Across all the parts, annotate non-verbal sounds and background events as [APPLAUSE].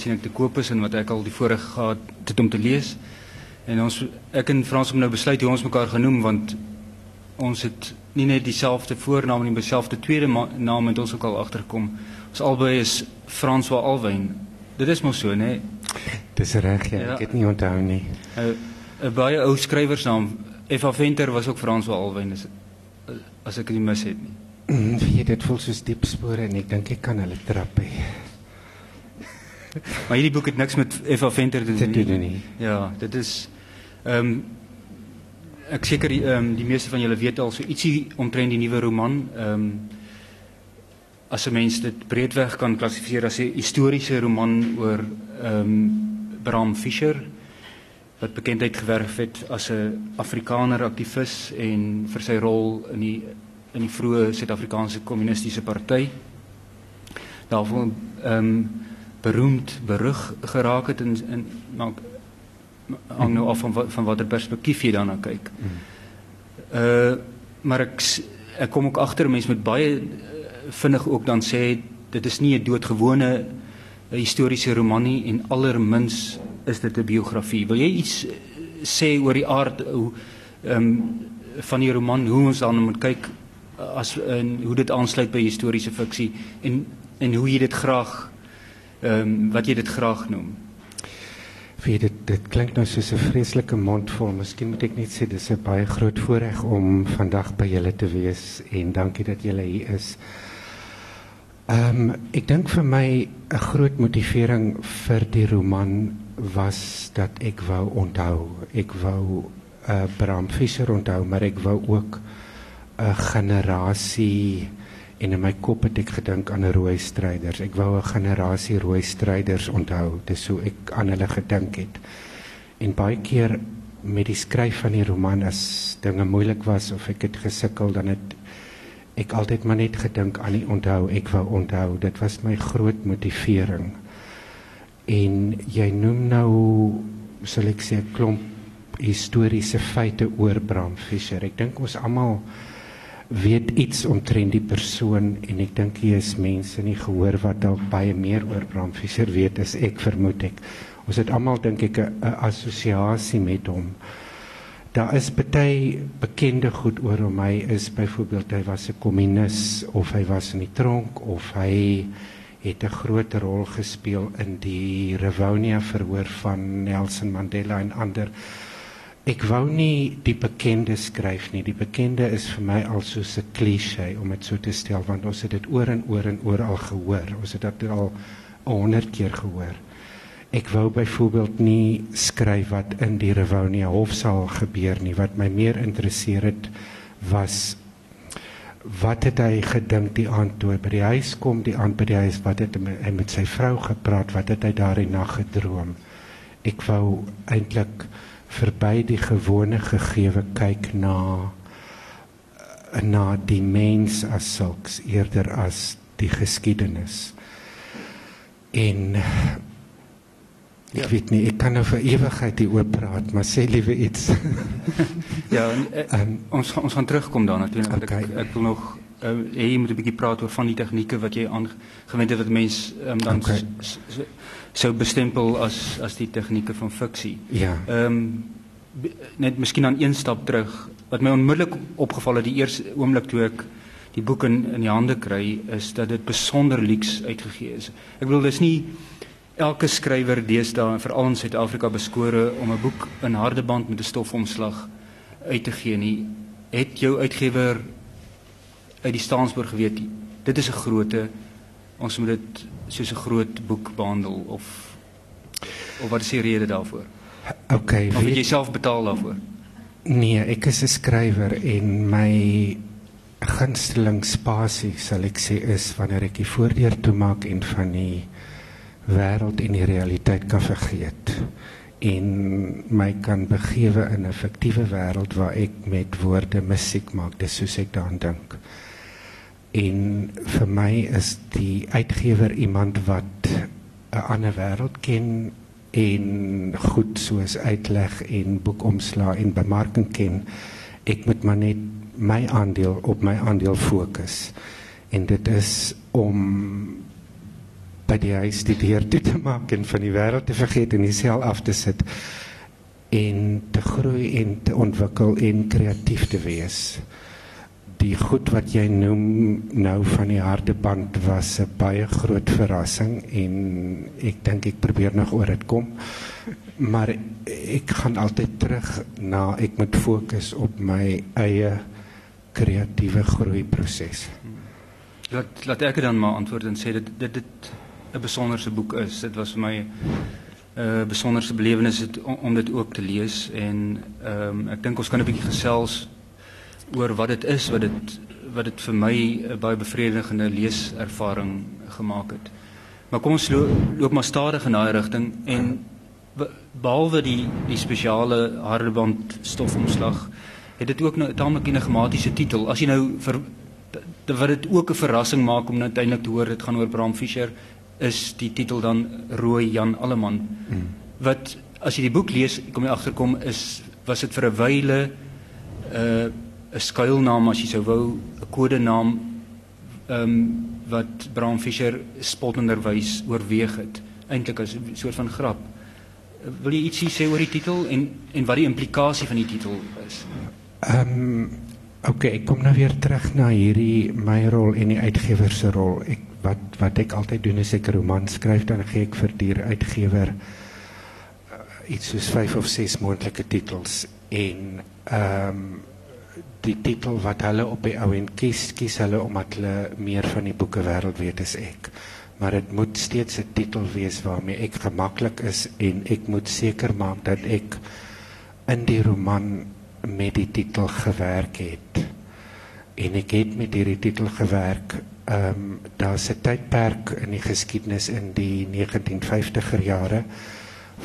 sien ek te koop is en wat ek al die voorreg gehad het om te lees. En ons ek en Frans het nou besluit hoe ons mekaar genoem want ons het nie net dieselfde voornaam nie, maar dieselfde tweede naam het ons ook al agtergekom. Ons albei is François Alwyn. Dit is mos so, né? Dis reg, ja. ja. Ek het nie onthou nie. 'n 'n baie ou skrywersnaam. Eva Venter was ook François Alwyn, as, as ek nie mis het nie. Mm, weet dit voel soos diep spore en ek dink ek kan hulle trap hê. Maar hierdie boek het niks met Eva Venter te doen nie. Dit nie. Ja, dit is ehm um, ek seker ehm um, die meeste van julle weet al so ietsie omtrent die nuwe roman ehm um, as 'n mens dit breedweg kan klassifiseer as 'n historiese roman oor ehm um, Bram Fischer wat bekendheid gewerf het as 'n Afrikaner aktivis en vir sy rol in die in die vroeë Suid-Afrikaanse kommunistiese party. Daarvan ehm um, beroemd berug geraak het in in maak hang nou af van van watter perspektief jy daarna kyk. Uh maar ek ek kom ook agter mense met baie uh, vinnig ook dan sê dit is nie 'n doodgewone historiese roman nie en allermins is dit 'n biografie. Wil jy iets uh, sê oor die aard hoe ehm um, van die roman hoe ons dan moet kyk as en hoe dit aansluit by historiese fiksie en en hoe jy dit graag ehm um, wat jy dit graag noem? Vir dit dit klink nou soos 'n vreeslike mondvol. Miskien moet ek net sê dis 'n baie groot voorreg om vandag by julle te wees en dankie dat julle hier is. Ehm um, ek dink vir my 'n groot motivering vir die roman was dat ek wou onthou. Ek wou uh, Bram Fischer onthou, maar ek wou ook 'n generasie en in my kop het ek gedink aan 'n rooi stryders. Ek wou 'n generasie rooi stryders onthou. Dis hoe ek aan hulle gedink het. En baie keer met die skryf van die roman as dinge moeilik was of ek het gesukkel dan het ek altyd maar net gedink aan die onthou. Ek wou onthou. Dit was my groot motivering. En jy noem nou sal ek sê 'n klomp historiese feite oor Bram Fischer. Ek dink ons almal weet iets omtrent die persoon en ek dink hier is mense nie gehoor wat dalk baie meer oor Bram Fischer weet as ek vermoed ek. Ons het almal dink ek 'n assosiasie met hom. Daar is baie bekende goed oor hom. Hy is byvoorbeeld hy was 'n kommunis of hy was in die tronk of hy het 'n groot rol gespeel in die Rivonia verhoor van Nelson Mandela en ander Ek wou nie die bekende skryf nie. Die bekende is vir my al so 'n klise om dit so te stel want ons het dit oor en oor en oor al gehoor. Ons het dit al 100 keer gehoor. Ek wou byvoorbeeld nie skryf wat in die Rivonia hofsaal gebeur nie. Wat my meer interesseer het was wat het hy gedink die aand toe by die huis kom, die aand by die huis, wat het hy met sy vrou gepraat, wat het hy daardie nag gedroom? Ek wou eintlik verby die gewone gegewe kyk na na die mens as sulks eerder as die geskiedenis. En ek ja. weet nie, ek kan nou vir ewigheid hier oop praat, maar sê liewe iets. [LAUGHS] ja, en, um, ons ons gaan terugkom daarna toe okay. ek ek wil nog uh, jy moet 'n bietjie praat oor van die tegnieke wat jy aangewend het wat mense um, dan okay sou bestempel as as die tegnieke van fiksie. Ja. Ehm um, net miskien aan een stap terug wat my onmiddellik opgeval het die eerste oomblik toe ek die boek in in die hande kry is dat dit besonder lyks uitgegee is. Ek bedoel dis nie elke skrywer deesdae veral in Suid-Afrika beskore om 'n boek in harde band met 'n stofomslag uit te gee nie. Het jou uitgewer uit die staanspoor geweet dit is 'n grootte ons moet dit soos 'n groot boek behandel of of wat is die rede daarvoor? Okay, of weet jy self betaal daarvoor? Nee, ek is 'n skrywer en my gunsteling spasie sal ek sê is wanneer ek die voordeur toemaak en van die wêreld en die realiteit kan vergeet en my kan begewe in 'n fiktiewe wêreld waar ek met woorde musiek maak. Dis soos ek daaraan dink. En vir my is die uitgewer iemand wat 'n ander wêreld ken en goed soos uitleg en boekomslaa en bemarking ken. Ek moet maar net my aandeel op my aandeel fokus. En dit is om by die huis die deur toe te maak en van die wêreld te vergeet en jouself af te sit en te groei en te ontwikkel en kreatief te wees. Die goed wat jy noem nou van die harde band was 'n baie groot verrassing en ek dink ek probeer nog oor dit kom. Maar ek gaan altyd terug na ek moet fokus op my eie kreatiewe groeiproses. Laat laat ek dan maar antwoord en sê dit dit dit 'n besonderse boek is. Dit was vir my 'n uh, besonderse belewenis om, om dit ook te lees en ehm um, ek dink ons kan 'n bietjie gesels oor wat dit is wat dit wat dit vir my 'n baie bevredigende leeservaring gemaak het. Maar kom ons loop, loop maar stadig in daai rigting en behalwe die die spesiale hardeband stofomslag het dit ook nou 'n tamelik enigmatiese titel. As jy nou vir wat dit ook 'n verrassing maak om uiteindelik te hoor dit gaan oor Bram Fischer is die titel dan Rooi Jan Alleman. Hmm. Wat as jy die boek lees, kom jy agterkom is was dit vir 'n wyle uh 'n skuilnaam as jy sou wou, 'n kodenaam ehm um, wat Bram Fischer spottenderwys oorweeg het, eintlik as 'n soort van grap. Wil jy ietsie sê oor die titel en en wat die implikasie van die titel is? Ehm um, Oké, okay, ek kom nou weer terug na hierdie my rol en die uitgewer se rol. Ek wat wat ek altyd doen is ek 'n roman skryf dan gee ek vir die uitgewer uh, iets soos 5 of 6 moontlike titels en ehm um, die titel wat hulle op die ou en kies kies hulle omdat hulle meer van die boeke wêreld weet as ek. Maar dit moet steeds 'n titel wees waarmee ek gemaklik is en ek moet seker maak dat ek in die roman met die titel gewerk het. En ek het met hierdie titel gewerk. Ehm um, daar's 'n tydperk in die geskiedenis in die 1950er jare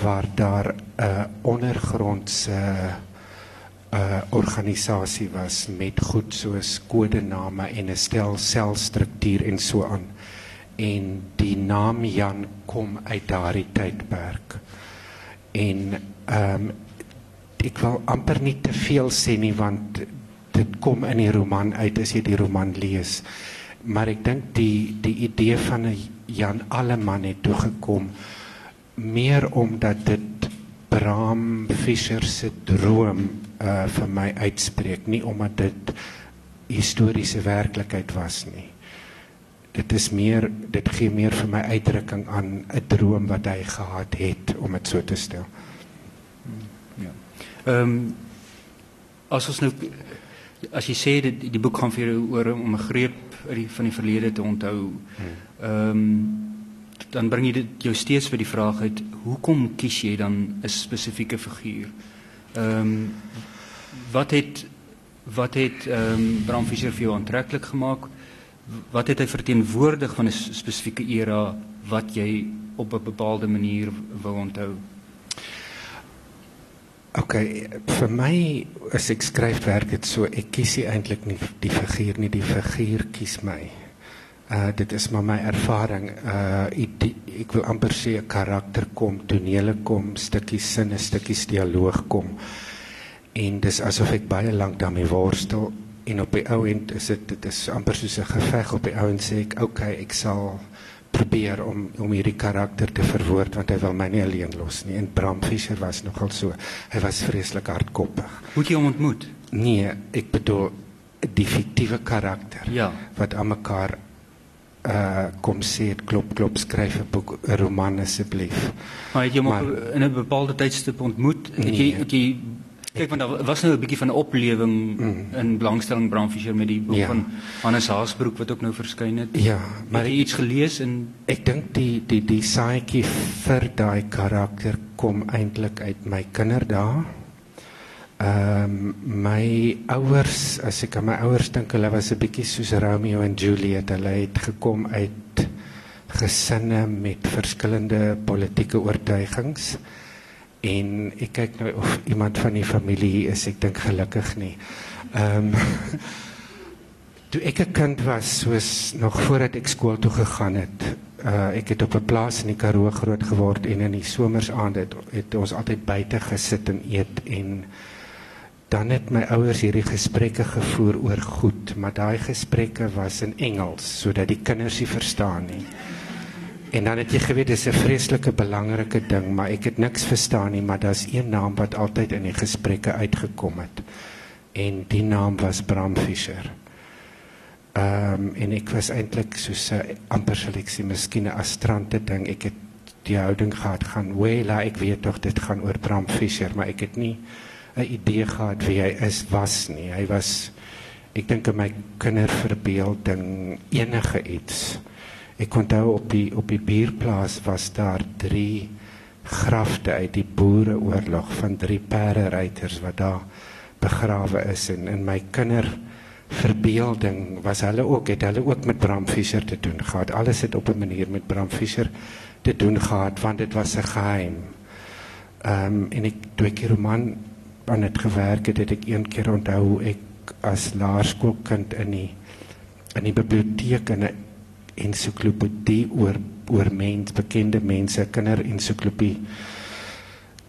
waar daar 'n uh, ondergrondse uh, uh, organisasie was met goed soos kodename en 'n stel selstruktuur en so aan. En die naam Jan kom uit daardie tydperk. En ehm um, ek wil amper nie te veel sê nie want dit kom in die roman uit as jy die roman lees. Maar ek dink die die idee van 'n Jan Alleman het toe gekom meer omdat dit Bram Fischer se droom uh vir my uitspreek nie omdat dit historiese werklikheid was nie. Dit is meer dit gee meer vir my uitdrukking aan 'n droom wat hy gehad het om dit so te stel. Ja. Ehm um, as ons nou as jy sê dit die boek gaan vir jou oor om 'n greep die van die verlede te onthou. Ehm um, dan bring jy dit jou steeds vir die vraag uit hoekom kies jy dan 'n spesifieke figuur? Ehm um, wat het wat het ehm um, Bram Fischer vir jou aantreklik gemaak? Wat het hy verteenwoordig van 'n spesifieke era wat jy op 'n bepaalde manier wou onthou? OK, vir my as ek skryf werk dit so ek kies eintlik nie die figuur nie, die figuur kies my. Uh dit is maar my ervaring. Uh ek wil amper sê 'n karakter kom, tonele kom, stukkies sinne, stukkies dialoog kom. En dis asof ek baie lank daarmee worstel en op die ou end is dit dit is amper soos 'n geveg op die ou end sê ek okay, ek sal probeer om om hierdie karakter te verwoord want hy wil my nie alleen los nie. En Bram Fischer was nogal so. Hy was vreeslik hardkoppig. Hoe het jy hom ontmoet? Nee, ek bedoel die fiktiewe karakter. Ja. Wat aan mekaar uh kom sê dit klop klop skryf 'n boek 'n roman asseblief. Maar het jy hom in 'n bepaalde tydstip ontmoet? Het nee, jy het jy kyk want daar was nou 'n bietjie van 'n oplewing mm. in belangstelling Bram Fischer met die boek ja. van Hannes Haasbroek wat ook nou verskyn het. Ja, maar het jy iets gelees en ek dink die die die saaitjie vir daai karakter kom eintlik uit my kinderdae. Ehm um, my ouers, as ek aan my ouers dink, hulle was 'n bietjie soos Romeo en Juliet. Hulle het gekom uit gesinne met verskillende politieke oortuigings. En ek kyk nou of iemand van die familie is. Ek dink gelukkig nie. Ehm um, [LAUGHS] toe ek 'n kind was, soos nog voordat ek skool toe gegaan het, uh ek het op 'n plaas in die Karoo groot geword en in die somersaande het, het ons altyd buite gesit en eet en dan het my ouers hierdie gesprekke gevoer oor goed, maar daai gesprekke was in Engels sodat die kinders nie verstaan nie. En dan het jy geweet dis 'n vreeslike belangrike ding, maar ek het niks verstaan nie, maar daar's een naam wat altyd in die gesprekke uitgekom het. En die naam was Bram Fischer. Ehm um, en ek was eintlik soos 'n amper sal ek sê miskien 'n astrante ding. Ek het die houding gehad gaan, "Well, ek weet tog dit gaan oor Bram Fischer, maar ek het nie 'n idee gehad wie hy is was nie. Hy was ek dink in my kinderverbeelding enige iets. Ek onthou op die op die buurplaas was daar 3 grafte uit die boereoorlog van drie perderyters wat daar begrawe is en in my kinder verbeelding was hulle ook het hulle ook met Bram Fischer te doen gehad. Alles het op 'n manier met Bram Fischer te doen gehad want dit was 'n geheim. Ehm um, en ek toe ek die roman aan dit gewerk het, het ek een keer onthou hoe ek as laerskoolkind in die in die biblioteek in 'n ensiklopedie oor oor mens bekende mense kinder ensiklopedie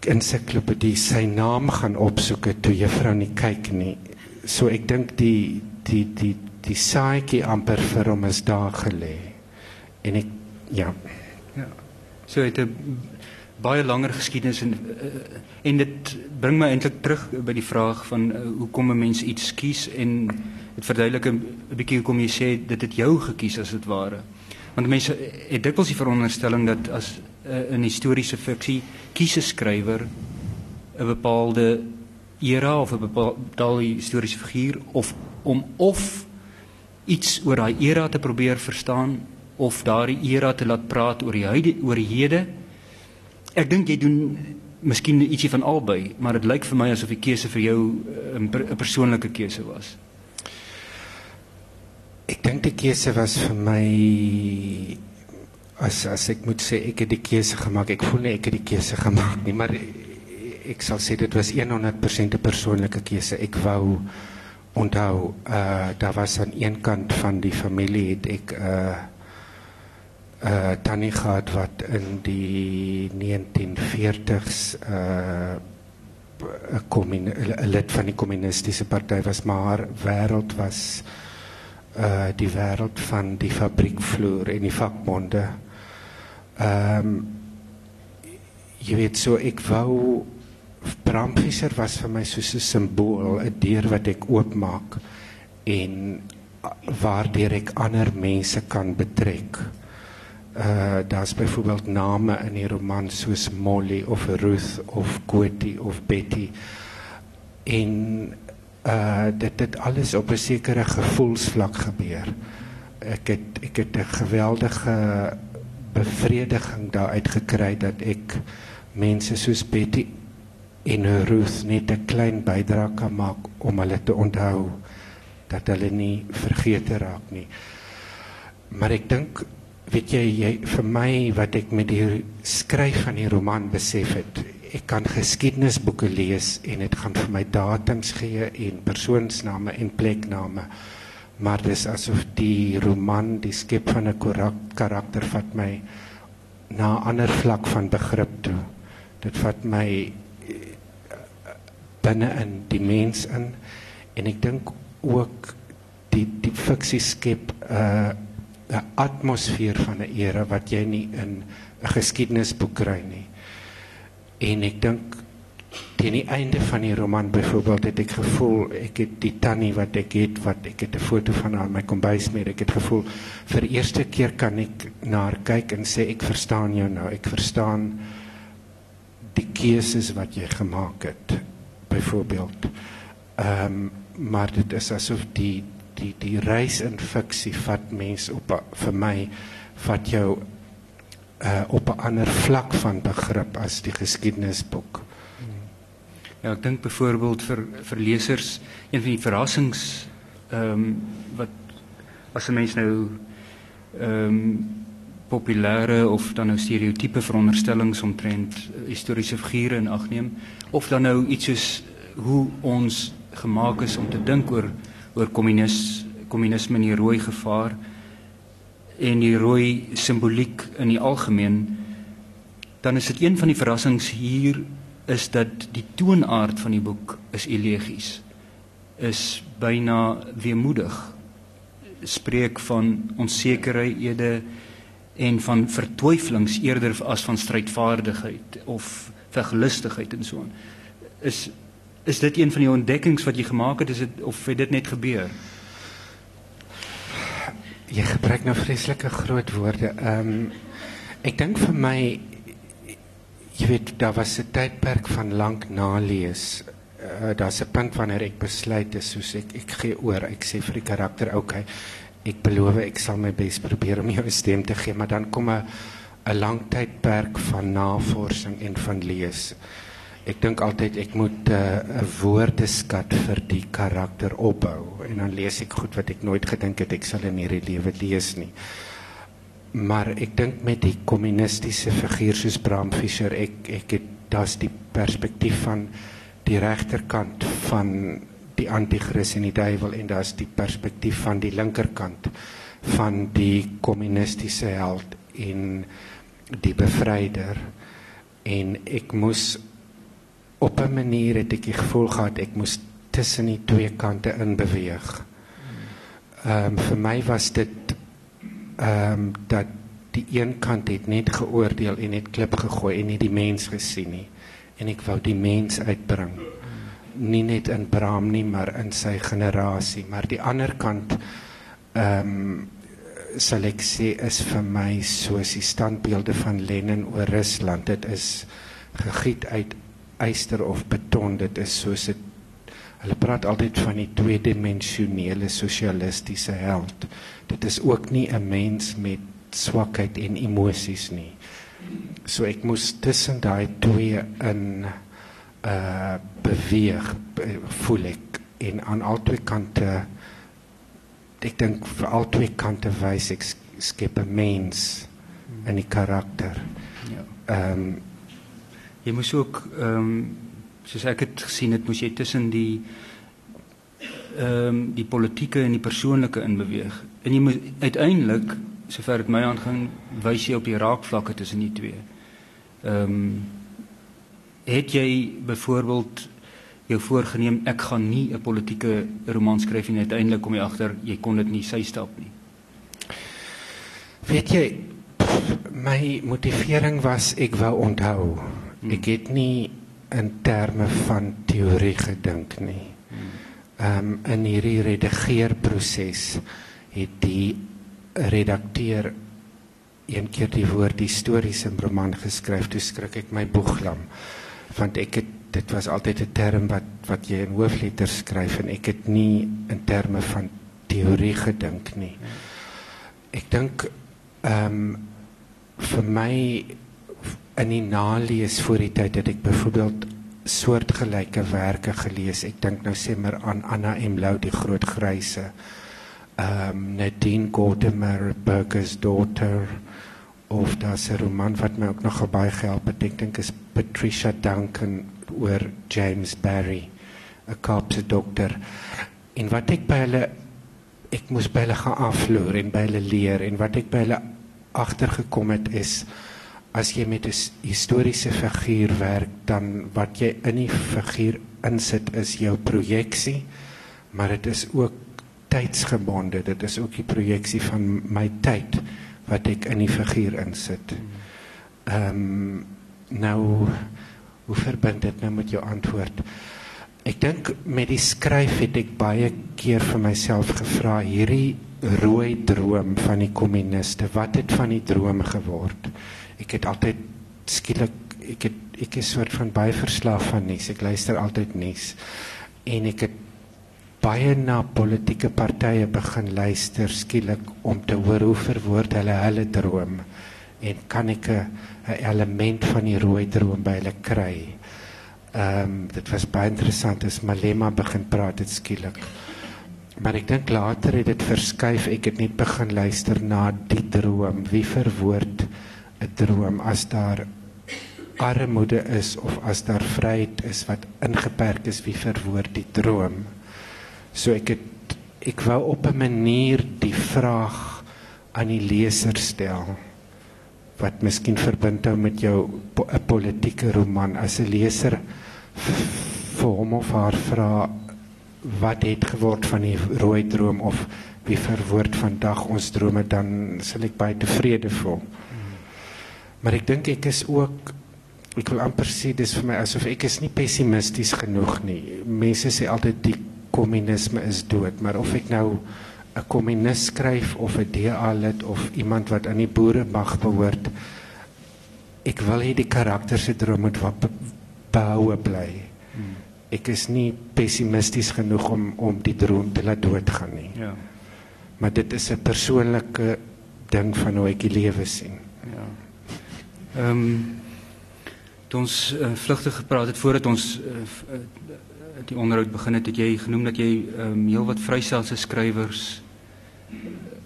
ensiklopedie sy naam gaan opsoek toe juffrou nie kyk nie. So ek dink die die die die saaitjie amper vir hom is daar gelê. En ek ja. Ja. So het 'n baie langer geskiedenis en uh, en dit bring my eintlik terug by die vraag van uh, hoe kom 'n mens iets kies en dit verduidelik 'n bietjie hoekom jy sê dit het jou gekies as dit ware. Want mense het dikwels die veronderstelling dat as uh, in historiese fiksie kies 'n skrywer 'n bepaalde era of 'n bepaalde historiese figuur of om of iets oor daai era te probeer verstaan of daardie era te laat praat oor die huide oor die hede ek dink jy doen miskien ietsie van albei, maar dit lyk vir my asof die keuse vir jou 'n per, persoonlike keuse was. Ek dink die keuse was vir my as as ek moet sê ek het die keuse gemaak. Ek voel nie ek het die keuse gemaak nie, maar ek sal sê dit was 100% 'n persoonlike keuse. Ek wou onthou uh daar was aan een kant van die familie het ek uh uh tannie gehad wat in die 1940s uh 'n lid van die kommunistiese party was maar haar wêreld was uh die wêreld van die fabriekvloer en die vakbonde. Ehm um, jy weet so ek wou Bramfisser was vir my soos 'n simbool, 'n deur wat ek oopmaak en waardeur ek ander mense kan betrek uh daar's byvoorbeeld name in die roman soos Molly of Ruth of Quetty of Betty en uh dit dit alles op 'n sekere gevoelsvlak gebeur. Ek het ek het 'n geweldige bevrediging daaruit gekry dat ek mense soos Betty en Ruth net 'n klein bydrae kan maak om hulle te onthou dat hulle nie vergeet raak nie. Maar ek dink weet jy, jy vir my wat ek met die skryf van die roman besef het, ek kan geskiedenisboeke lees en dit gaan vir my datums gee en persoonsname en plekname. Maar dis asof die roman die skep van 'n karakter vat my na 'n ander vlak van begrip toe. Dit vat my binne in die mens in en ek dink ook die die fiksie skep 'n uh, 'n atmosfeer van 'n era wat jy nie in 'n geskiedenisboek kry nie. En ek dink teen die einde van die roman byvoorbeeld het ek gevoel ek het die tannie wat ek het wat ek het 'n foto van haar in my kombuis met ek het gevoel vir eerste keer kan ek na haar kyk en sê ek verstaan jou nou ek verstaan die keuses wat jy gemaak het byvoorbeeld ehm um, maar dit is asof die die die reis in fiksie vat mens op vir my vat jou uh op 'n ander vlak van begrip as die geskiedenisboek. Ja, ek dink byvoorbeeld vir vir lesers een van die verrassings ehm um, wat as 'n mens nou ehm um, populêre of dan nou stereotipe veronderstellings omtrent uh, historiese figure in ag neem of dan nou iets soos hoe ons gemaak is om te dink oor oor kommunis kommunisme en die rooi gevaar en die rooi simboliek in die algemeen dan is dit een van die verrassings hier is dat die toonaard van die boek is elegies is byna weemoedig spreek van onsekerhede en van vertwyfelings eerder as van strydvaardigheid of veglustigheid en so aan. Is is dit een van die ontdekkings wat jy gemaak het is dit of het dit net gebeur? Jy gebruik nou vreeslike groot woorde. Ehm um, ek dink vir my jy weet daar was 'n tydperk van lank nalees. Uh, Daar's 'n punt wanneer ek besluit is soos ek ek gee oor. Ek sê vir die karakter, oké. Okay, ek beloof ek sal my bes probeer om jou stem te gee, maar dan kom 'n 'n lang tydperk van navorsing en van lees. Ek dink altyd ek moet eh, 'n uh, woordeskat vir die karakter opbou en dan lees ek goed wat ek nooit gedink het ek sal in hierdie lewe lees nie. Maar ek dink met die kommunistiese figuur soos Bram Fischer, ek ek het daar's die perspektief van die regterkant van die anti-kris en die duiwel en daar's die perspektief van die linkerkant van die kommunistiese held en die bevryder en ek moes op 'n manier het ek die gevoel gehad ek moes tussen die twee kante in beweeg. Ehm um, vir my was dit ehm um, dat die een kant het net geoordeel en net klip gegooi en nie die mens gesien nie. En ek wou die mens uitbring. Nie net in Bram nie maar in sy generasie. Maar die ander kant ehm um, sal ek sê is vir my soos die standbeelde van Lenin oor Rusland. Dit is gegiet uit yster of beton dit is soos dit hulle praat altyd van die tweedimensionele sosialistiese held dit is ook nie 'n mens met swakheid en emosies nie so ek moes tussen daai twee in uh beweeg voel ek en aan al twee kante ek dink vir al twee kante wys ek skep 'n mens in die karakter. Ja. Ehm um, jy moes ook ehm um, soos ek het gesien het moes jy tussen die ehm um, die politieke en die persoonlike in beweeg. En jy moet uiteindelik sover dit my aangaan wys jy op die raakvlakke tussen die twee. Ehm um, het jy byvoorbeeld jou voorgenem ek gaan nie 'n politieke roman skryf nie uiteindelik kom jy agter jy kon dit nie sy stap nie. Weet jy my motivering was ek wou onthou. Hmm. Ek het nie in terme van teorie gedink nie. Hmm. Ehm um, in hierdie redigeerproses het die redakteur een keer die woord historiese roman geskryf, toe skrik ek my boeglam want ek het dit was altyd 'n term wat wat jy in hoofletters skryf en ek het nie in terme van teorie gedink nie. Ek dink ehm um, vir my in die nalees voor die tyd het ek byvoorbeeld soortgelyke werke gelees. Ek dink nou sê maar aan Anna M Lou die groot gryse. Ehm um, Nadine Gordimer Burger's daughter of daar's 'n roman wat my ook nog baie gehelp het. Ek dink is Patricia Duncan oor James Barry, 'n Kaapse dokter. En wat ek by hulle ek moes by hulle gaan afloer en by hulle leer en wat ek by hulle agtergekom het is as jy met 'n historiese figuur werk dan wat jy in die figuur insit is jou projeksie maar dit is ook tydsgebonde dit is ook die projeksie van my tyd wat ek in die figuur insit. Ehm um, nou hoe verbind dit nou met jou antwoord? Ek dink met die skryf het ek baie keer vir myself gevra hierdie rooi droom van die kommuniste, wat het van die droom geword? Ek het altyd skielik ek het ek is soort van baie verslaaf van nuus. Ek luister altyd nuus en ek het baie na politieke partye begin luister skielik om te hoor hoe verwoord hulle hulle droom en kan ek 'n element van die rooi droom by hulle kry. Ehm um, dit was baie interessant as Malema begin praat het skielik. Maar ek dink later het dit verskuif. Ek het net begin luister na die droom. Wie verwoord 'n droom as daar armoede is of as daar vryheid is wat ingeperk is, wie verwoord die droom? So ek het ek wou op 'n manier die vraag aan die leser stel wat miskien verbind hou met jou 'n politieke roman as 'n leser vir hom of haar vra wat het geword van die rooi droom of wie verwoord vandag ons drome dan sal ek baie tevrede voel. Maar ek dink ek is ook ek wil amper sê dis vir my asof ek is nie pessimisties genoeg nie. Mense sê altyd die kommunisme is dood, maar of ek nou 'n kommunis skryf of 'n DA lid of iemand wat aan die boere mag behoort, ek wil hê die karakter se droom moet behoue bly. Hmm. Ek is nie pessimisties genoeg om om die droom te laat doodgaan nie. Ja. Maar dit is 'n persoonlike ding van hoe ek die lewe sien. Ehm um, toe ons uh, vlugtig gepraat het voordat ons uh, die onderhoud begin het, het jy genoem dat jy ehm um, heelwat vrystelse skrywers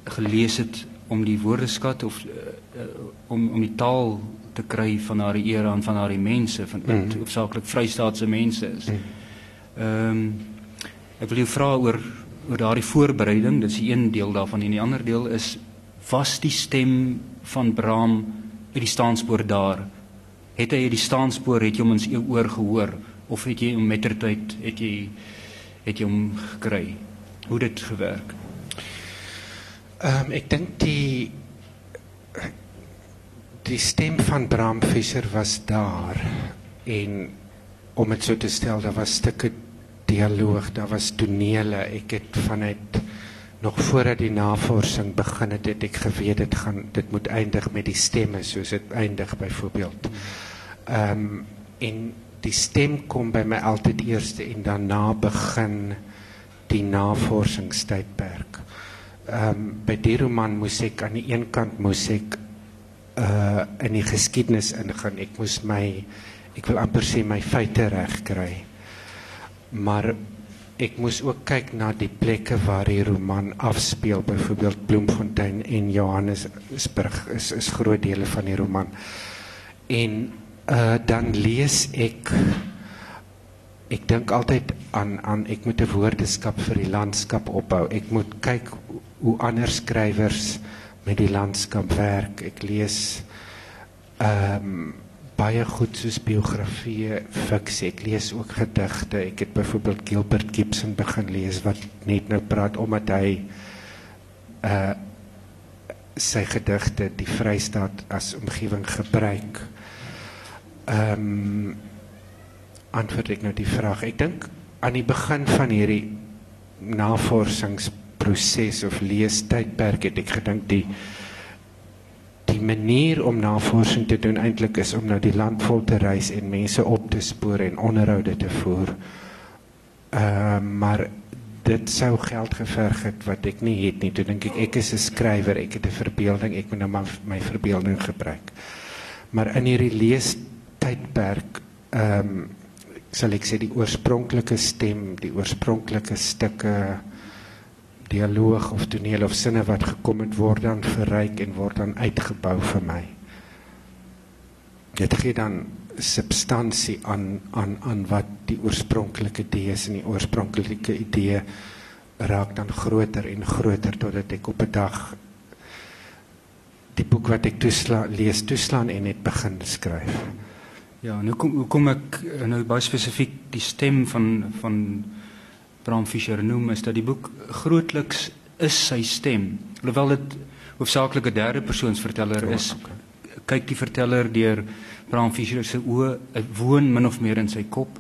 gelees het om die woordeskat of uh, om om die taal te kry van haar era en van haar mense van mm. hoofsaaklik vrystaatse mense is. Mm. Ehm um, ek wil jou vra oor oor daardie voorbereiding, dis die een deel daarvan en die ander deel is was die stem van Braam uit die staanspoor daar? Het hy die staanspoor het jy hom in sy oor gehoor of het jy hom mettertyd het jy het jy hom gekry? Hoe dit gewerk? Ehm um, ek dink die die stem van Bram Visser was daar en om dit so te stel daar was stukke dialoog daar was tonele ek het vanuit nog voordat die navorsing begin het het ek geweet dit gaan dit moet eindig met die stemme soos dit eindig byvoorbeeld ehm um, en die stem kom by my altyd eerste en daarna begin die navorsingstydperk ehm um, by die roman moes ek aan die een kant moes ek uh in die geskiedenis ingaan. Ek moes my ek wil amper sê my feite reg kry. Maar ek moes ook kyk na die plekke waar die roman afspeel, byvoorbeeld Bloemfontein en Johannesburg is is groot dele van die roman. En uh dan lees ek ek dink altyd aan aan ek moet 'n woordeskap vir die landskap opbou. Ek moet kyk hoe ander skrywers met die landskap werk. Ek lees ehm um, baie goed soos biografieë, fiksie. Ek lees ook gedigte. Ek het byvoorbeeld Gilbert Gibson begin lees wat net nou praat omdat hy uh sy gedigte die Vrystaat as omgewing gebruik. Ehm um, antwoord ek nou die vraag. Ek dink aan die begin van hierdie navorsings proses of leestydperk het ek gedink die die manier om navorsing te doen eintlik is om nou die land vol te reis en mense op te spoor en onderhoude te voer. Ehm uh, maar dit sou geld geverg het wat ek nie het nie. Toe dink ek ek is 'n skrywer, ek het 'n verbeelding, ek moet nou maar my verbeelding gebruik. Maar in hierdie leestydperk ehm um, sal ek sê die oorspronklike stem, die oorspronklike stukke dialoog of toneel of sinne wat gekom het word dan verryk en word dan uitgebou vir my. Dit gee dan substansie aan aan aan wat die oorspronklike idee is en die oorspronklike idee raak dan groter en groter totdat ek op 'n dag die boek wat ek toeslaan lees toeslaan en net begin skryf. Ja, nou kom hoe kom ek nou baie spesifiek die stem van van Bram Fischer noem is dat die boek grootliks is sy stem. Alhoewel dit hoofsaaklik 'n derde persoonsverteller is, kyk die verteller deur Bram Fischer se oë, woon min of meer in sy kop.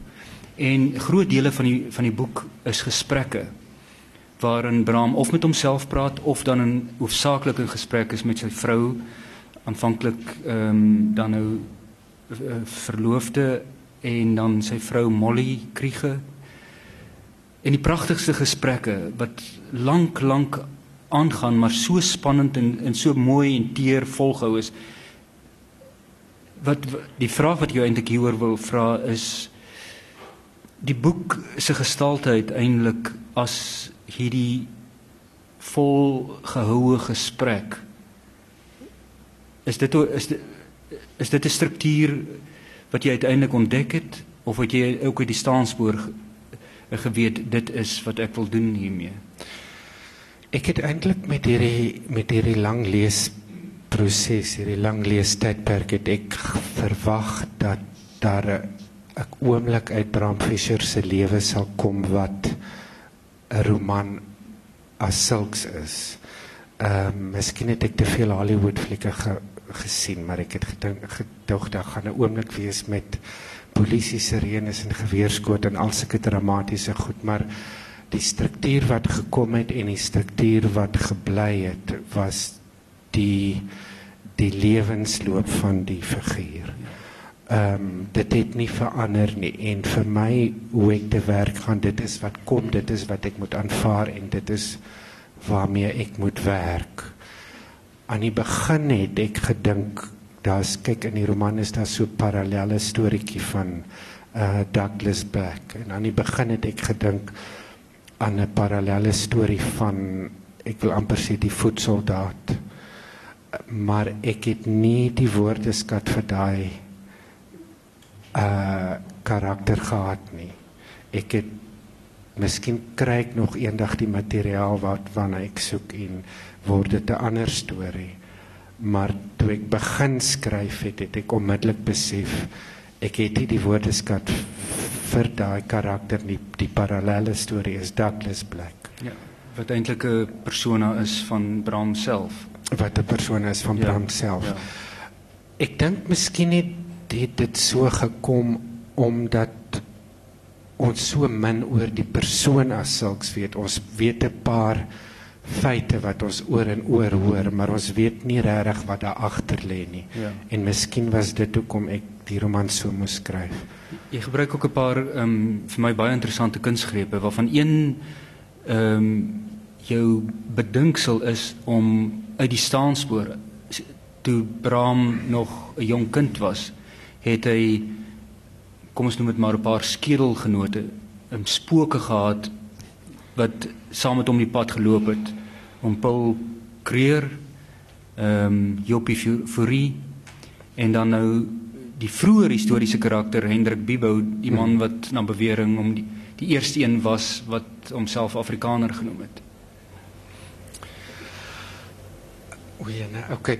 En groot dele van die van die boek is gesprekke waarin Bram of met homself praat of dan in hoofsaaklik in gesprek is met sy vrou aanvanklik ehm um, dan nou uh, verloofde en dan sy vrou Molly Kriege en die pragtigste gesprekke wat lank lank aangaan maar so spannend en en so mooi en teer volgehou is wat die vraag wat jy eintlik hieroor wil vra is die boek se gestalte uiteindelik as hierdie vol gehoue gesprek is dit is dit is dit 'n struktuur wat jy uiteindelik ontdek het of wat jy ook uit die staanspoor geweet dit is wat ek wil doen hiermee. Ek het eintlik met hierdie met hierdie lang lees proses, hierdie lang lees tydperk het ek verwag dat daar 'n oomblik uit Bram Fischer se lewe sal kom wat 'n roman as sulks is. Ehm um, miskien het ek te veel Hollywood flieke ge, gesien, maar ek het gedink gedog daar gaan 'n oomblik wees met polisie sirenes en geweerskoot en al sulke dramatiese goed, maar die struktuur wat gekom het en die struktuur wat gebly het was die die lewensloop van die figuur. Ehm um, dit het nie verander nie en vir my hoe ek te werk gaan dit is wat kom dit is wat ek moet aanvaar en dit is waarmee ek moet werk. Aan die begin het ek gedink daar's kyk in die roman is daar so 'n parallelle storieetjie van uh Douglas Black en aan die begin het ek gedink aan 'n parallelle storie van ek wil amper sê die voetsoldaat maar ek het nie die woordeskat vir daai uh karakter gehad nie. Ek het miskien kry ek nog eendag die materiaal wat wanneer ek soek en word dit 'n ander storie. Maar toe ek begin skryf het, het ek onmiddellik besef ek het nie die woordeskat vir daai karakter nie. Die parallelle storie is Douglas Black. Ja, wat eintlik 'n persona is van Bram self. Wat 'n persona is van ja, Bram self. Ja. Ek dink miskien het dit dit so gekom omdat ons so min oor die persoon as sulks weet. Ons weet 'n paar feite wat ons oor en oor hoor, maar ons weet nie regtig wat daar agter lê nie. Ja. En miskien was dit hoekom ek die roman so moes skryf. Jy gebruik ook 'n paar ehm um, vir my baie interessante kunsgrepe waarvan een ehm um, jou bedinksel is om uit die staanspore toe Bram nog 'n jong kind was, het hy kom ons noem dit maar 'n paar skedelgenote, 'n spooke gehad wat saam met hom die pad geloop het om Paul Creer, ehm um, Joppie Fury en dan nou die vroeë historiese karakter Hendrik Bibou, die man wat na bewering om die die eerste een was wat homself Afrikaner genoem het. O ja, nou, okay.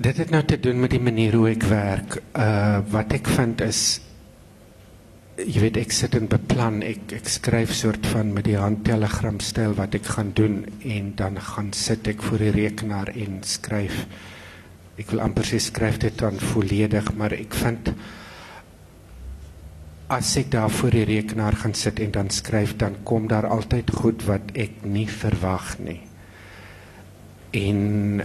Dit het nou te doen met die manier hoe ek werk. Uh wat ek vind is jy weet ek sit en beplan. Ek ek skryf soort van met die handtelegram styl wat ek gaan doen en dan gaan sit ek voor die rekenaar en skryf. Ek wil amper sê skryf dit dan volledig maar ek vind as ek daar voor die rekenaar gaan sit en dan skryf dan kom daar altyd goed wat ek nie verwag nie. En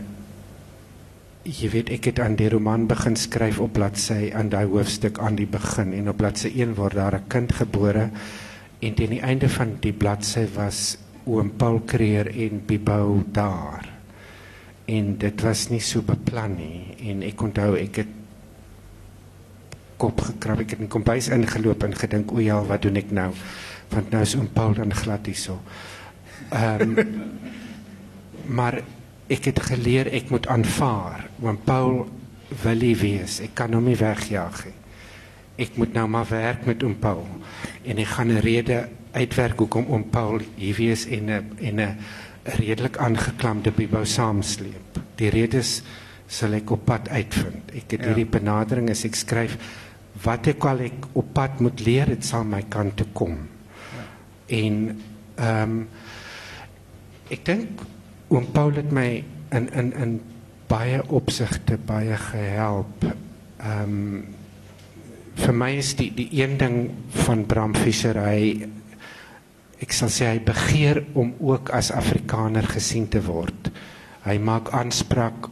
jy weet ek het aan die roman begin skryf op bladsy aan daai hoofstuk aan die begin en op bladsy 1 word daar 'n kind gebore en teen die einde van die bladsy was oom Paul Creer en Bibou daar. En dit was nie so beplan nie en ek onthou ek het kop gekrap ek het in kombuis ingeloop en gedink o ja wat doen ek nou? Want nou is oom Paul dan glad hierso ehm um, [LAUGHS] maar ek het geleer ek moet aanvaar want Paul wil nie wees. Ek kan hom nie wegjaag nie. Ek moet nou maar werk met oom Paul. En ek gaan 'n rede uitwerk hoekom oom Paul hier wees en 'n en 'n redelik aangeklamde bibou saamsleep. Die redes sal ek op pad uitvind. Ek het ja. hierdie benadering as ek skryf wat ek al ek op pad moet leer dit sal my kant toe kom. Ja. en ehm um, ek dink oom Paul het my in in in baie opsigte baie gehelp. Ehm um, vir my is die die een ding van Bram Fischer hy ek sal sê hy begeer om ook as Afrikaner gesien te word. Hy maak aanspraak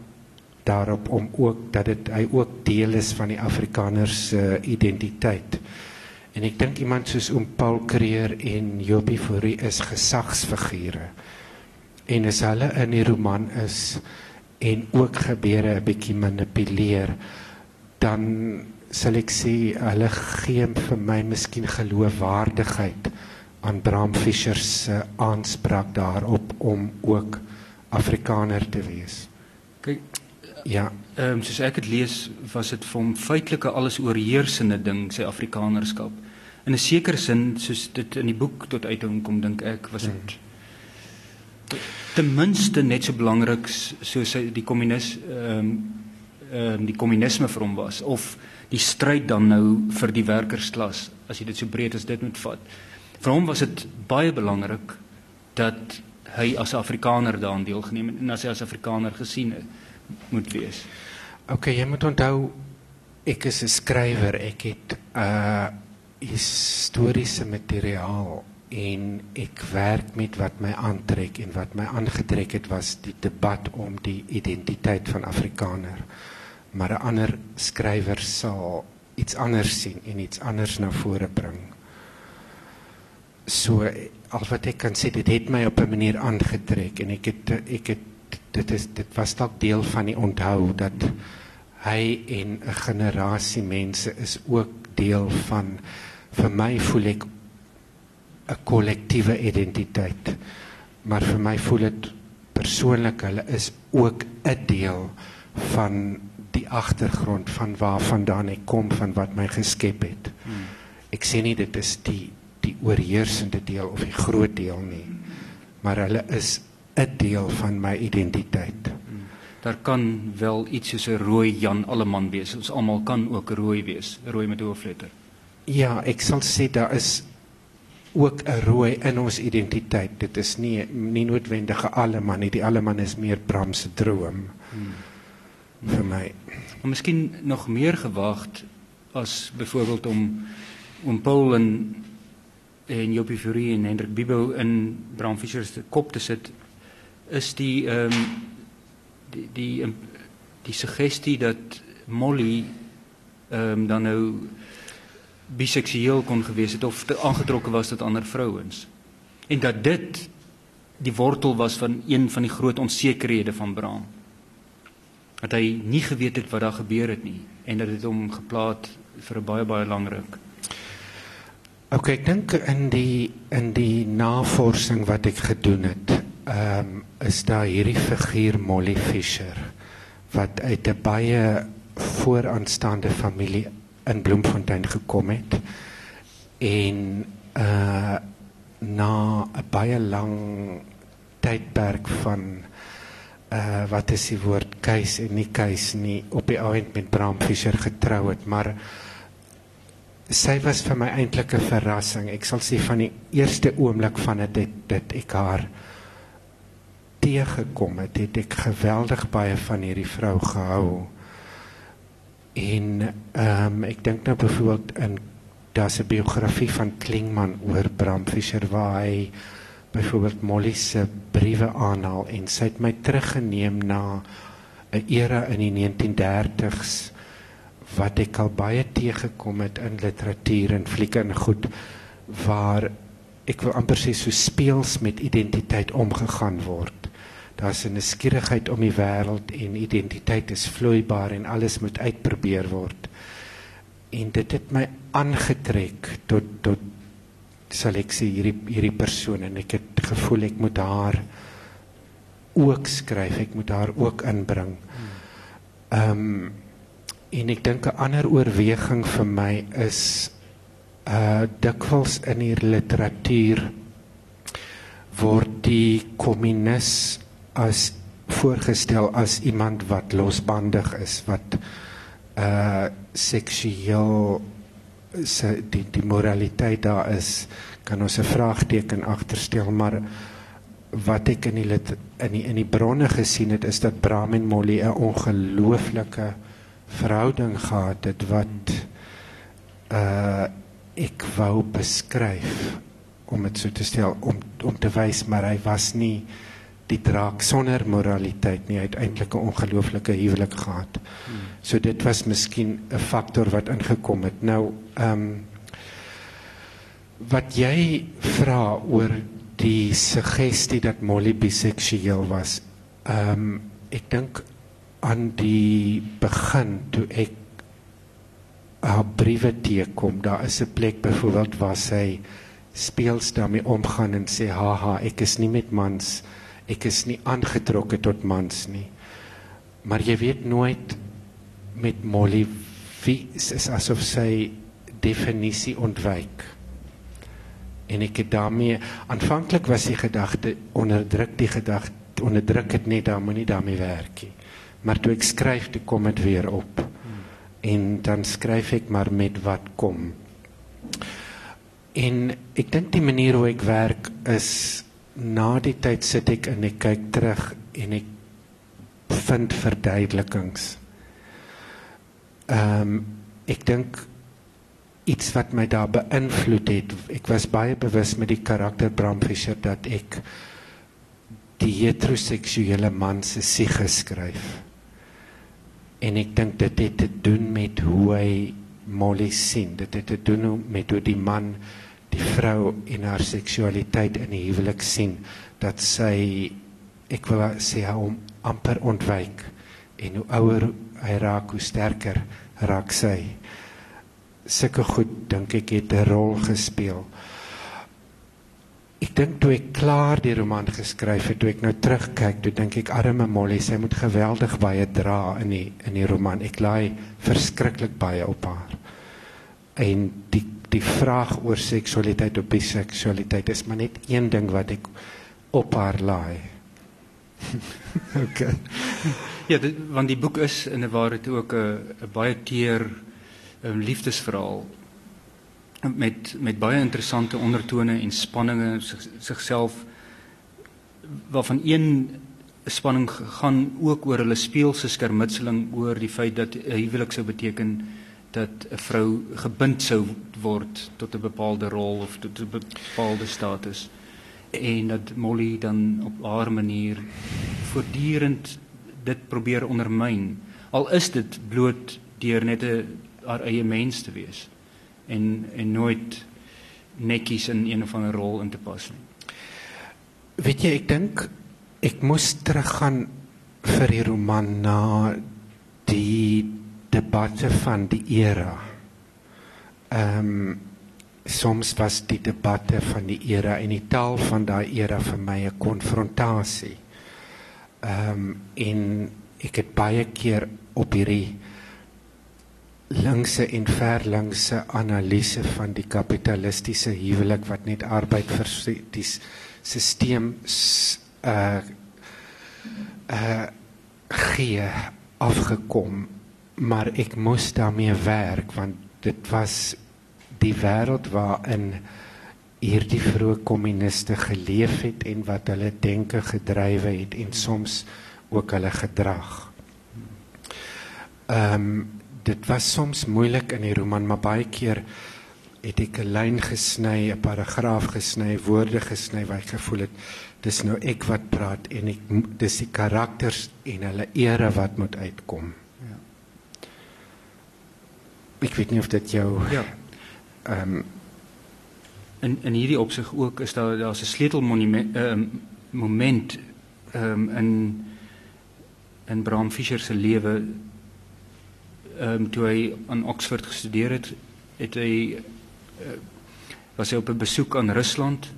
daarop om ook dat dit hy ook deel is van die Afrikaners se uh, identiteit. En ek dink iemand soos oom Paul Creer en Jobie Fourie is gesagsfigure en as hulle in die roman is en ook gebeure 'n bietjie manipuleer dan sal ek sê hulle gee vir my miskien geloofwaardigheid aan Bram Fischer se aanspraak daarop om ook Afrikaner te wees. Kyk ja, ehm um, soos ek dit lees was dit vir hom feitelike alles oorheersende ding sy Afrikanerskap. In 'n sekere sin soos dit in die boek tot uiting kom dink ek was dit hmm ten minste net so belangrik soos die kommunis ehm um, um, die kommunisme vir hom was of die stryd dan nou vir die werkersklas as jy dit so breed as dit moet vat. Vir hom was dit baie belangrik dat hy as Afrikaner daaraan deelgeneem het en as hy as Afrikaner gesien het, moet wees. OK, jy moet onthou ek is 'n skrywer. Ek het uh historiese materiaal en ek werk met wat my aantrek en wat my aangetrek het was die debat om die identiteit van Afrikaner. Maar 'n ander skrywer sal iets anders sien en iets anders na vore bring. So al wat ek kan sê dit het my op 'n manier aangetrek en ek het ek het dit is dit was dalk deel van die onthou dat hy en 'n generasie mense is ook deel van vir my voel ek 'n kollektiewe identiteit. Maar vir my voel dit persoonlik hulle is ook 'n deel van die agtergrond van waar vandaan ek kom van wat my geskep het. Ek sê nie dit is die die oorheersende deel of die groot deel nie. Maar hulle is 'n deel van my identiteit. Daar kan wel iets soos 'n rooi Jan Alleman wees. Ons almal kan ook rooi wees, rooi met hoofletter. Ja, ek sal sê daar is ook 'n rooi in ons identiteit. Dit is nie nie noodwendige Alleman nie. Die Alleman is meer Bram se droom. Hmm. vir my. Maar miskien nog meer gewaagd as byvoorbeeld om om Paul en en Jopie Fury en Hendrik Bibo in Bram Fischer se kop te sit is die ehm um, die die die suggestie dat Molly ehm um, dan nou biseksueel kon gewees het of aangetrokke was tot ander vrouens. En dat dit die wortel was van een van die groot onsekerhede van Bram. Dat hy nie geweet het wat daar gebeur het nie en dat dit hom geplaat vir 'n baie baie lang ruk. OK, ek dink in die in die navorsing wat ek gedoen het, ehm um, is daar hierdie figuur Molly Fischer wat uit 'n baie vooraanstaande familie in Bloemfontein gekom het en uh na 'n baie lang tydperk van uh wat is die woord keis en nie keis nie op die oomblik met Bram Fischer getrou het maar sy was vir my eintlik 'n verrassing. Ek sal sê van die eerste oomblik van dit dit ek haar teëgekom het het ek geweldig baie van hierdie vrou gehou En ehm um, ek dink nou byvoorbeeld in daar's 'n biografie van Klingman oor Bram Fischer waar hy byvoorbeeld Molly se briewe aanhaal en sy het my teruggeneem na 'n era in die 1930s wat ek al baie teëgekom het in literatuur en flieke en goed waar ek wil amper sê so speels met identiteit omgegaan word daar's 'n nuuskierigheid om die wêreld en identiteit is vloeibaar en alles moet uitprobeer word. En dit het my aangetrek tot tot sal ek sê hierdie hierdie persoon en ek het gevoel ek moet haar ook skryf, ek moet haar ook inbring. Ehm um, en ek dink 'n ander oorweging vir my is uh dikwels in hier literatuur word die kommunis as voorgestel as iemand wat losbandig is wat uh seksueel se die die moraliteit daar is kan ons 'n vraagteken agterstel maar wat ek in die lit, in die in die bronne gesien het is dat Bram en Molly 'n ongelooflike verhouding gehad het wat uh ek wou beskryf om dit so te stel om om te wys maar hy was nie uh die draak sonder moraliteit nie uiteindelik 'n ongelooflike huwelik gehad. So dit was miskien 'n faktor wat ingekom het. Nou ehm um, wat jy vra oor die suggestie dat Molly biseksueel was. Ehm um, ek dink aan die begin toe ek haar briewe teekom. Daar is 'n plek byvoorbeeld waar sy speels daarmee omgaan en sê haha ek is nie met mans nie ek is nie aangetrokke tot mans nie. Maar jy weet nooit met Molly wie is asof sy definisie ontwyk. En ek het daarmee aanvanklik was die gedagte onderdruk die gedagte onderdruk dit net dan moenie daarmee werk nie. Maar toe ek skryf, toe kom dit weer op. En dan skryf ek maar met wat kom. En ek dink die manier hoe ek werk is na die tyd sit ek en ek kyk terug en ek vind verduidelikings. Ehm um, ek dink iets wat my daar beïnvloed het. Ek was baie bewus met die karakter Bram Fischer dat ek die heteroseksuele man se siege skryf. En ek dink dit het te doen met hoe hy Molly sien. Dit het te doen met hoe die man die vrou en haar seksualiteit in die huwelik sien dat sy ek wil sê hom amper ontwyk en hoe ouer hy raak hoe sterker raak sy sulke goed dink ek het 'n rol gespeel. Ek dink toe ek klaar die roman geskryf het, toe ek nou terugkyk, toe dink ek arme Molly, sy moet geweldig baie dra in die in die roman. Ek laai verskriklik baie op haar. En die die vraag oor seksualiteit of biseksualiteit is maar net een ding wat ek op haar laai. [LAUGHS] okay. Ja, dit, want die boek is in 'n ware toe ook 'n baie teer 'n liefdesverhaal met met baie interessante ondertone en spanninge sigself waarvan een spanning gaan ook oor hulle speelse skermutseling oor die feit dat 'n huwelik sou beteken dat 'n vrou gebind sou word tot 'n bepaalde rol of tot 'n bepaalde status en dat Molly dan op haar manier voortdurend dit probeer ondermyn al is dit bloot deur net 'n haar eie mens te wees en en nooit netjies in een of ander rol in te pas nie. Weet jy, ek dink ek moes teruggaan vir die roman na die debatte van die era. Ehm um, soms was die debatte van die era en die taal van daai era vir my 'n konfrontasie. Ehm um, en ek het baie keer op hierdie linkse en verlinkse analise van die kapitalistiese huwelik wat net arbeid vir die stelsel uh uh gee afgekom maar ek moes daarmee werk want dit was die wêreld waarin hierdie vroeë kommuniste geleef het en wat hulle denke gedrywe het en soms ook hulle gedrag. Ehm um, dit was soms moeilik in die roman, maar baie keer het ek 'n lyn gesny, 'n paragraaf gesny, woorde gesny waar ek gevoel het dis nou ek wat praat en ek dis die karakters en hulle ere wat moet uitkom. Ja. Ek weet nie of dit jou ja. Ehm um, in in hierdie opsig ook is daar daar's 'n sleutelmonument ehm um, moment ehm um, in in Bram Fischer se lewe ehm um, toe hy aan Oxford gestudeer het, het hy uh, was hy op 'n besoek aan Rusland.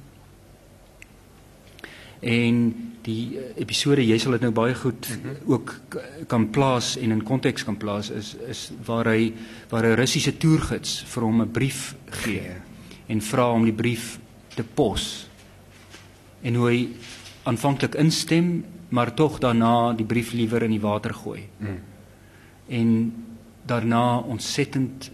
En die uh, episode jy sal dit nou baie goed mm -hmm. ook kan plaas en in konteks kan plaas is is waar hy waar 'n Russiese toergids vir hom 'n brief gee en vra om die brief te pos. En hoe hy aanvanklik instem, maar tog daarna die brief liewer in die water gooi. Mm. En daarna ontsettend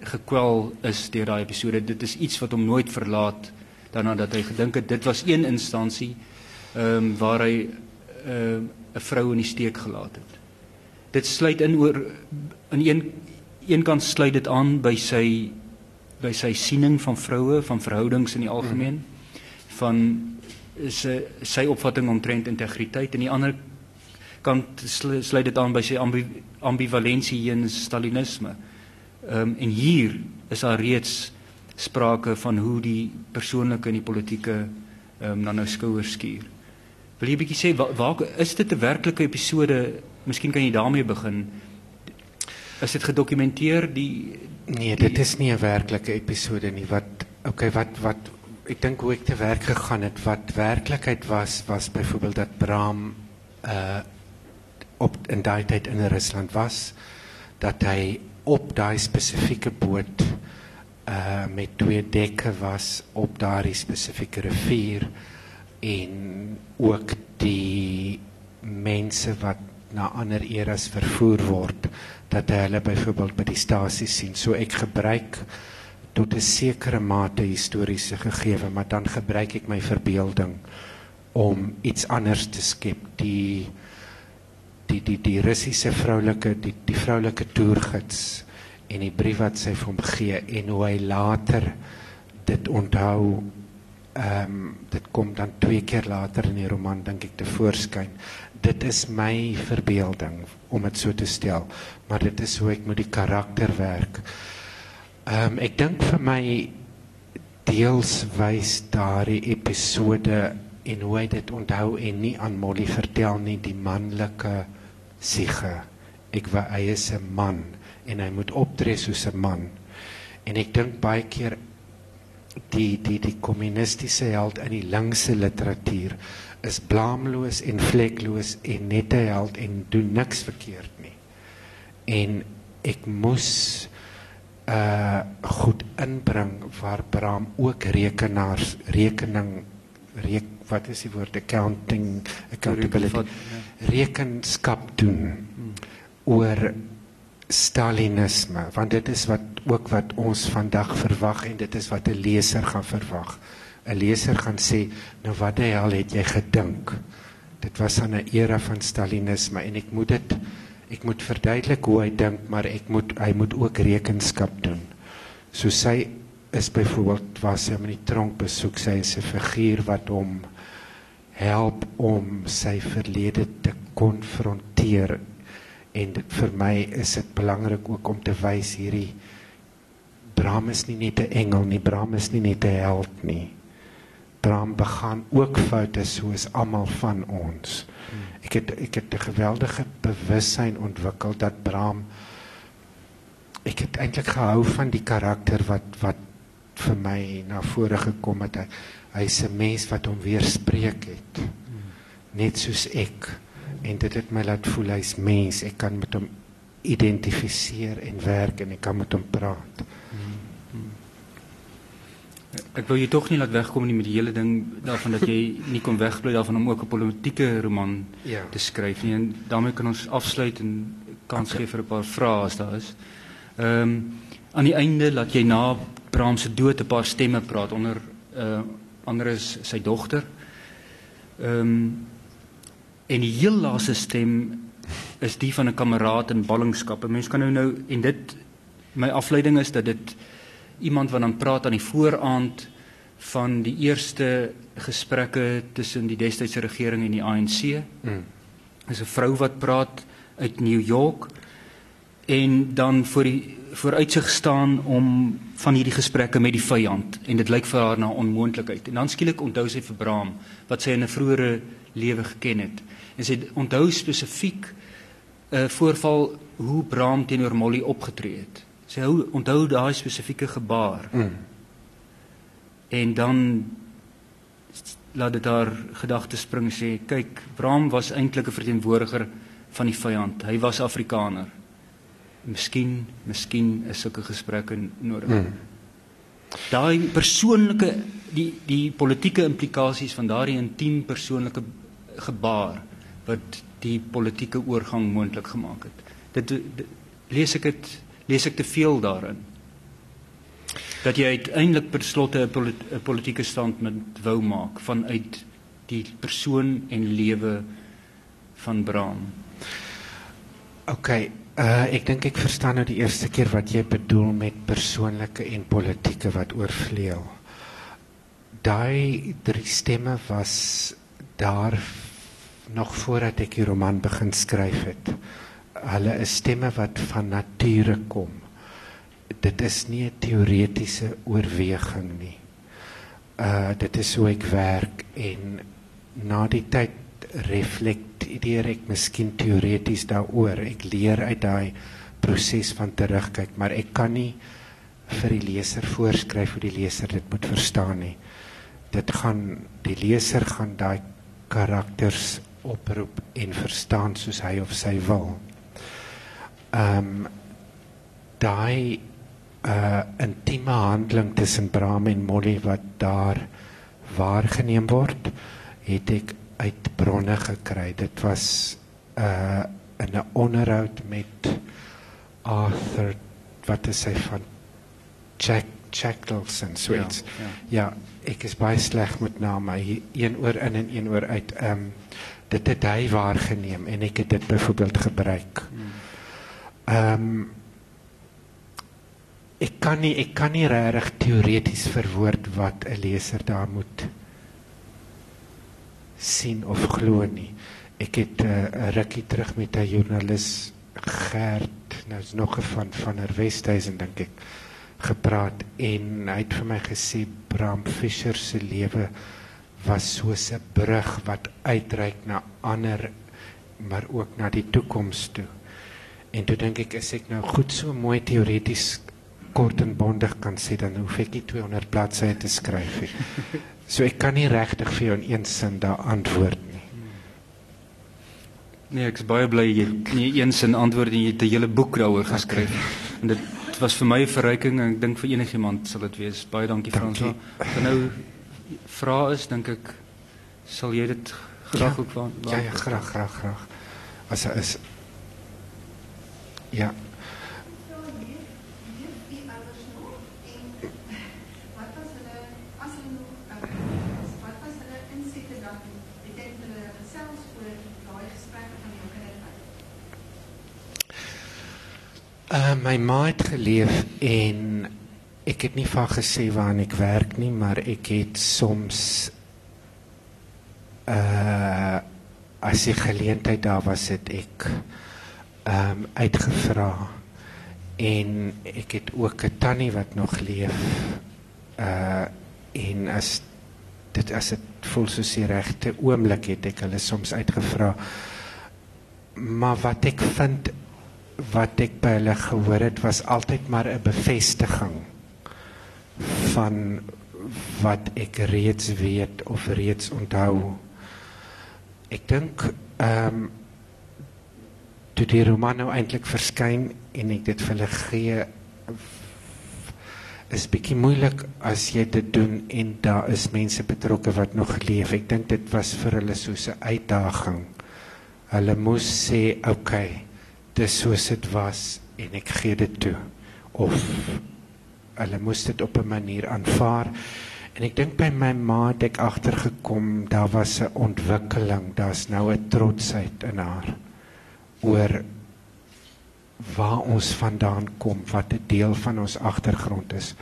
gekwel is deur daai episode. Dit is iets wat hom nooit verlaat daarna dat hy gedink het dit was een instansie ehm um, waar hy ehm, 'n uh, vrou in die steek gelaat het. Dit sluit in oor aan een een kant sluit dit aan by sy by sy siening van vroue, van verhoudings in die algemeen, mm. van sy sy opvatting omtrent integriteit en die ander kant sluit dit aan by sy ambi, ambivalensie in stalinisme. Ehm um, en hier is daar reeds sprake van hoe die persoonlike en die politieke ehm um, dan nou skouers skuur. Wil jy 'n bietjie sê waar, waar is dit 'n werklike episode? Miskien kan jy daarmee begin. Is dit gedokumenteer die Nee, dit is nie 'n werklike episode nie. Wat okay, wat wat ek dink hoe ek te werk gegaan het, wat werklikheid was was byvoorbeeld dat Bram uh op in daai tyd in Rusland was dat hy op daai spesifieke boot uh met twee dekke was op daardie spesifieke rivier en ook die mense wat na ander eras vervoer word dat hy hulle byvoorbeeld by die stasie sien so ek gebruik tot 'n sekere mate historiese gegewe maar dan gebruik ek my verbeelding om iets anders te skep. Die die die die Russiese vroulike die die vroulike toergids en die brief wat sy vir hom gee en hoe hy later dit onthou ehm um, dit dan twee keer later in die roman dink ek te voorskyn. Dit is my verbeelding om dit so te stel, maar dit is hoe ek met die karakter werk. Ehm um, ek dink vir my deels wys daardie episode en hoe hy dit onthou en nie aan Molly vertel nie die manlike siege. Ek wou hy is 'n man en hy moet optree soos 'n man. En ek dink baie keer die die die kommunistiese held in die linkse literatuur is blaamloos en vlekloos en net 'n held en doen niks verkeerd nie. En ek moes uh goed inbring waar Bram ook rekenaars rekening reek wat is die woord accounting accountability ja. rekenskap doen hmm. oor stalinisme want dit is wat ook wat ons vandag verwag en dit is wat 'n leser gaan verwag. 'n Leser gaan sê, "Nou wat die hel het jy gedink?" Dit was aan 'n era van stalinisme en ek moet dit ek moet verduidelik hoe hy dink, maar ek moet hy moet ook rekenskap doen. So sy is byvoorbeeld was hy in die tronk besoek sy is 'n figuur wat hom help om sy verlede te konfronteer en dit vir my is dit belangrik ook om te wys hierdie Bram is nie net 'n engel nie, Bram is nie net 'n held nie. Bram begaan ook foute soos almal van ons. Ek het ek het 'n geweldige bewussyn ontwikkel dat Bram ek het eintlik gehou van die karakter wat wat vir my na vore gekom het. Hy hy's 'n mens wat hom weerspreek het. Net soos ek en dit het my laat voel hy's mens. Ek kan met hom identifiseer en werk en ek kan met hom praat. Ek wou jy tog nie laat wegkom nie met die hele ding daarvan dat jy nie kon wegbly daarvan om ook 'n politieke roman ja. te skryf nie. En daarmee kan ons afsluit en kans gee vir 'n paar vrae as daar is. Ehm um, aan die einde laat jy na Bram se dood 'n paar stemme praat onder uh ander is sy dogter. Ehm um, En die heel laaste stem is die van 'n kameraad in ballingskap. Mense kan nou nou en dit my afleiding is dat dit iemand wat dan praat aan die vooraand van die eerste gesprekke tussen die destydse regering en die ANC. Mm. Is 'n vrou wat praat uit New York en dan voor die vooruitsig staan om van hierdie gesprekke met die vyand en dit lyk vir haar na onmoontlikheid. En dan skielik onthou sy vir Bram wat sy in 'n vroeëre lewe geken het en sy onthou spesifiek 'n uh, voorval hoe Bram teenoor Molly opgetree het. Sy hou onthou daai spesifieke gebaar. Mm. En dan laat dit haar gedagtes spring sê, kyk, Bram was eintlik 'n verteenwoordiger van die vyand. Hy was Afrikaner. Miskien, miskien is sulke gesprekke nodig. Mm. Daai persoonlike die die politieke implikasies van daardie intiem persoonlike gebaar wat die politieke oorgang moontlik gemaak het. Dit, dit lees ek dit lees ek te veel daarin. Dat jy uiteindelik per slotte 'n polit, politieke standpunt wou maak vanuit die persoon en lewe van Bram. OK, uh ek dink ek verstaan nou die eerste keer wat jy bedoel met persoonlike en politieke wat oorvleuel. Daai drie stemme was daar nog voordat ek die roman begin skryf het. Hulle is stemme wat van nature kom. Dit is nie 'n teoretiese oorweging nie. Uh dit is hoe ek werk en na die tyd reflekteer ek miskien teoreties daaroor. Ek leer uit daai proses van terugkyk, maar ek kan nie vir die leser voorskryf hoe die leser dit moet verstaan nie. Dit gaan die leser gaan daai karakters oproep en verstaan soos hy of sy wil. Ehm um, daai uh intieme handeling tussen Bram en Molly wat daar waargeneem word, het ek uit bronne gekry. Dit was uh in 'n onderhoud met Arthur wat is hy van Jack Chactals en so Ja, iets. ja. Ja, ek is baie sleg met name. Een oor in en een oor uit. Ehm um, dit het hy waargeneem en ek het dit byvoorbeeld gebruik. Ehm um, ek kan nie ek kan nie regtig teoreties verwoord wat 'n leser daar moet sien of glo nie. Ek het eh, 'n uh, rukkie terug met 'n joernalis Gert, nou is nog 'n van van der Westhuizen dink ek gepraat en hy het vir my gesê Bram Fischer se lewe was soos 'n brug wat uitreik na ander maar ook na die toekoms toe. En toe dink ek as ek nou goed so mooi teoreties kort en bondig kan sê dan hoef ek nie 200 bladsye te skryf nie. So ek kan nie regtig vir jou in een sin daar antwoord nie. Nee, ek is baie bly jy het nie een sin antwoord en jy het 'n hele boek daaroor geskryf. En dit was vir my 'n verryking en ek dink vir enigiemand sal dit wees. Baie dankie Dankie. Frans. As er nou vrae is, dink ek sal jy dit graag ook van Ja, ja, graag, graag, graag. As is Ja, uh, my ma het geleef en ek het nie van gesê waar ek werk nie, maar ek het soms uh as die geleentheid daar was het ek ehm um, uitgevra. En ek het ook 'n tannie wat nog leef uh en as dit as dit voel soos die regte oomblik het ek hulle soms uitgevra. Maar wat ek vind wat ek by hulle gehoor het was altyd maar 'n bevestiging van wat ek reeds weet of reeds onthou. Ek dink ehm um, toe die roman nou eintlik verskyn en ek dit vir hulle gee is bietjie moeilik as jy dit doen en daar is mense betrokke wat nog leef. Ek dink dit was vir hulle soos 'n uitdaging. Hulle moes sê, "Oké, okay, dis soos dit was en ek gee dit toe." Of hulle moes dit op 'n manier aanvaar. En ek dink by my ma het ek agtergekom daar was 'n ontwikkeling, daar's nou 'n trotsheid in haar oor waar ons vandaan kom, wat 'n deel van ons agtergrond is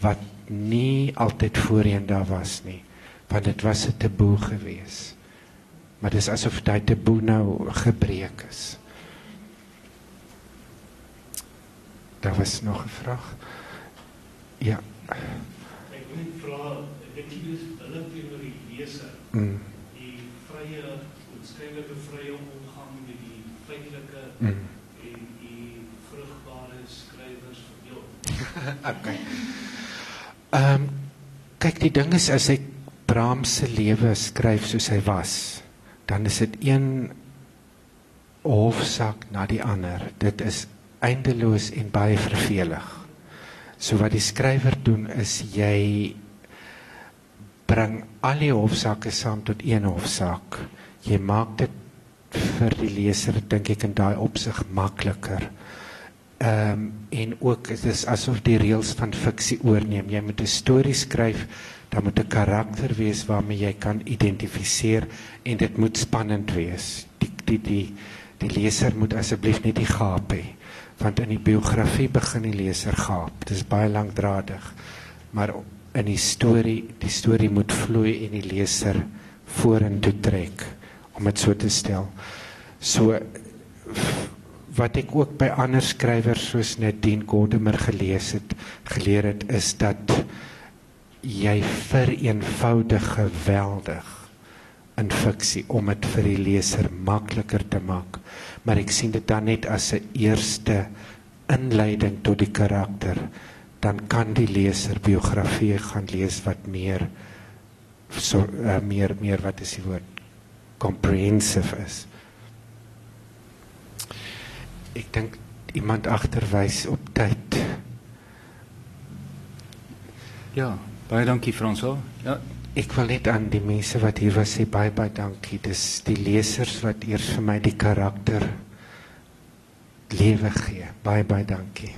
wat nie altyd voorheen daar was nie, want dit was 'n taboe gewees. Maar dis asof daai taboe nou gebreek is. Daar was nog 'n vraag. Ja. Ek wil net vra, ek dink jy is hulle teenoor die leser, Mm. die vrye, oorskynlike vrye omgang met die feitelike Mm. en die vrugbare skrywers verdeel. [LAUGHS] okay. Ehm um, kyk die ding is as ek Brahms se lewe skryf soos hy was, dan is dit een hofsaak na die ander. Dit is eindeloos en baie vervelig. So wat die skrywer doen is jy bring al die hofsaake saam tot een hofsaak. Jy maak dit vir die leser dink ek in daai opsig makliker. Um, en ook dit is asof die reëls van fiksie oorneem. Jy moet 'n storie skryf, dan moet 'n karakter wees waarmee jy kan identifiseer en dit moet spannend wees. Die die die die leser moet asseblief nie gaap hê want in die biografie begin die leser gaap. Dit is baie lankdradig. Maar in die storie, die storie moet vloei en die leser vorentoe trek om dit so te stel. So wat ek ook by ander skrywers soos Nadine Gordimer gelees het, geleer het is dat jy vereenvoudig geweldig in fiksie om dit vir die leser makliker te maak. Maar ek sien dit dan net as 'n eerste inleiding tot die karakter. Dan kan die leser biografie gaan lees wat meer so uh, meer meer wat is die woord comprehensive is. Ek dink iemand agterwys op tyd. Ja, baie dankie Franso. Ja, Ek wil net aan die mense wat hier was sê baie baie dankie. Dis die lesers wat eers vir my die karakter lewe gee. Baie baie dankie.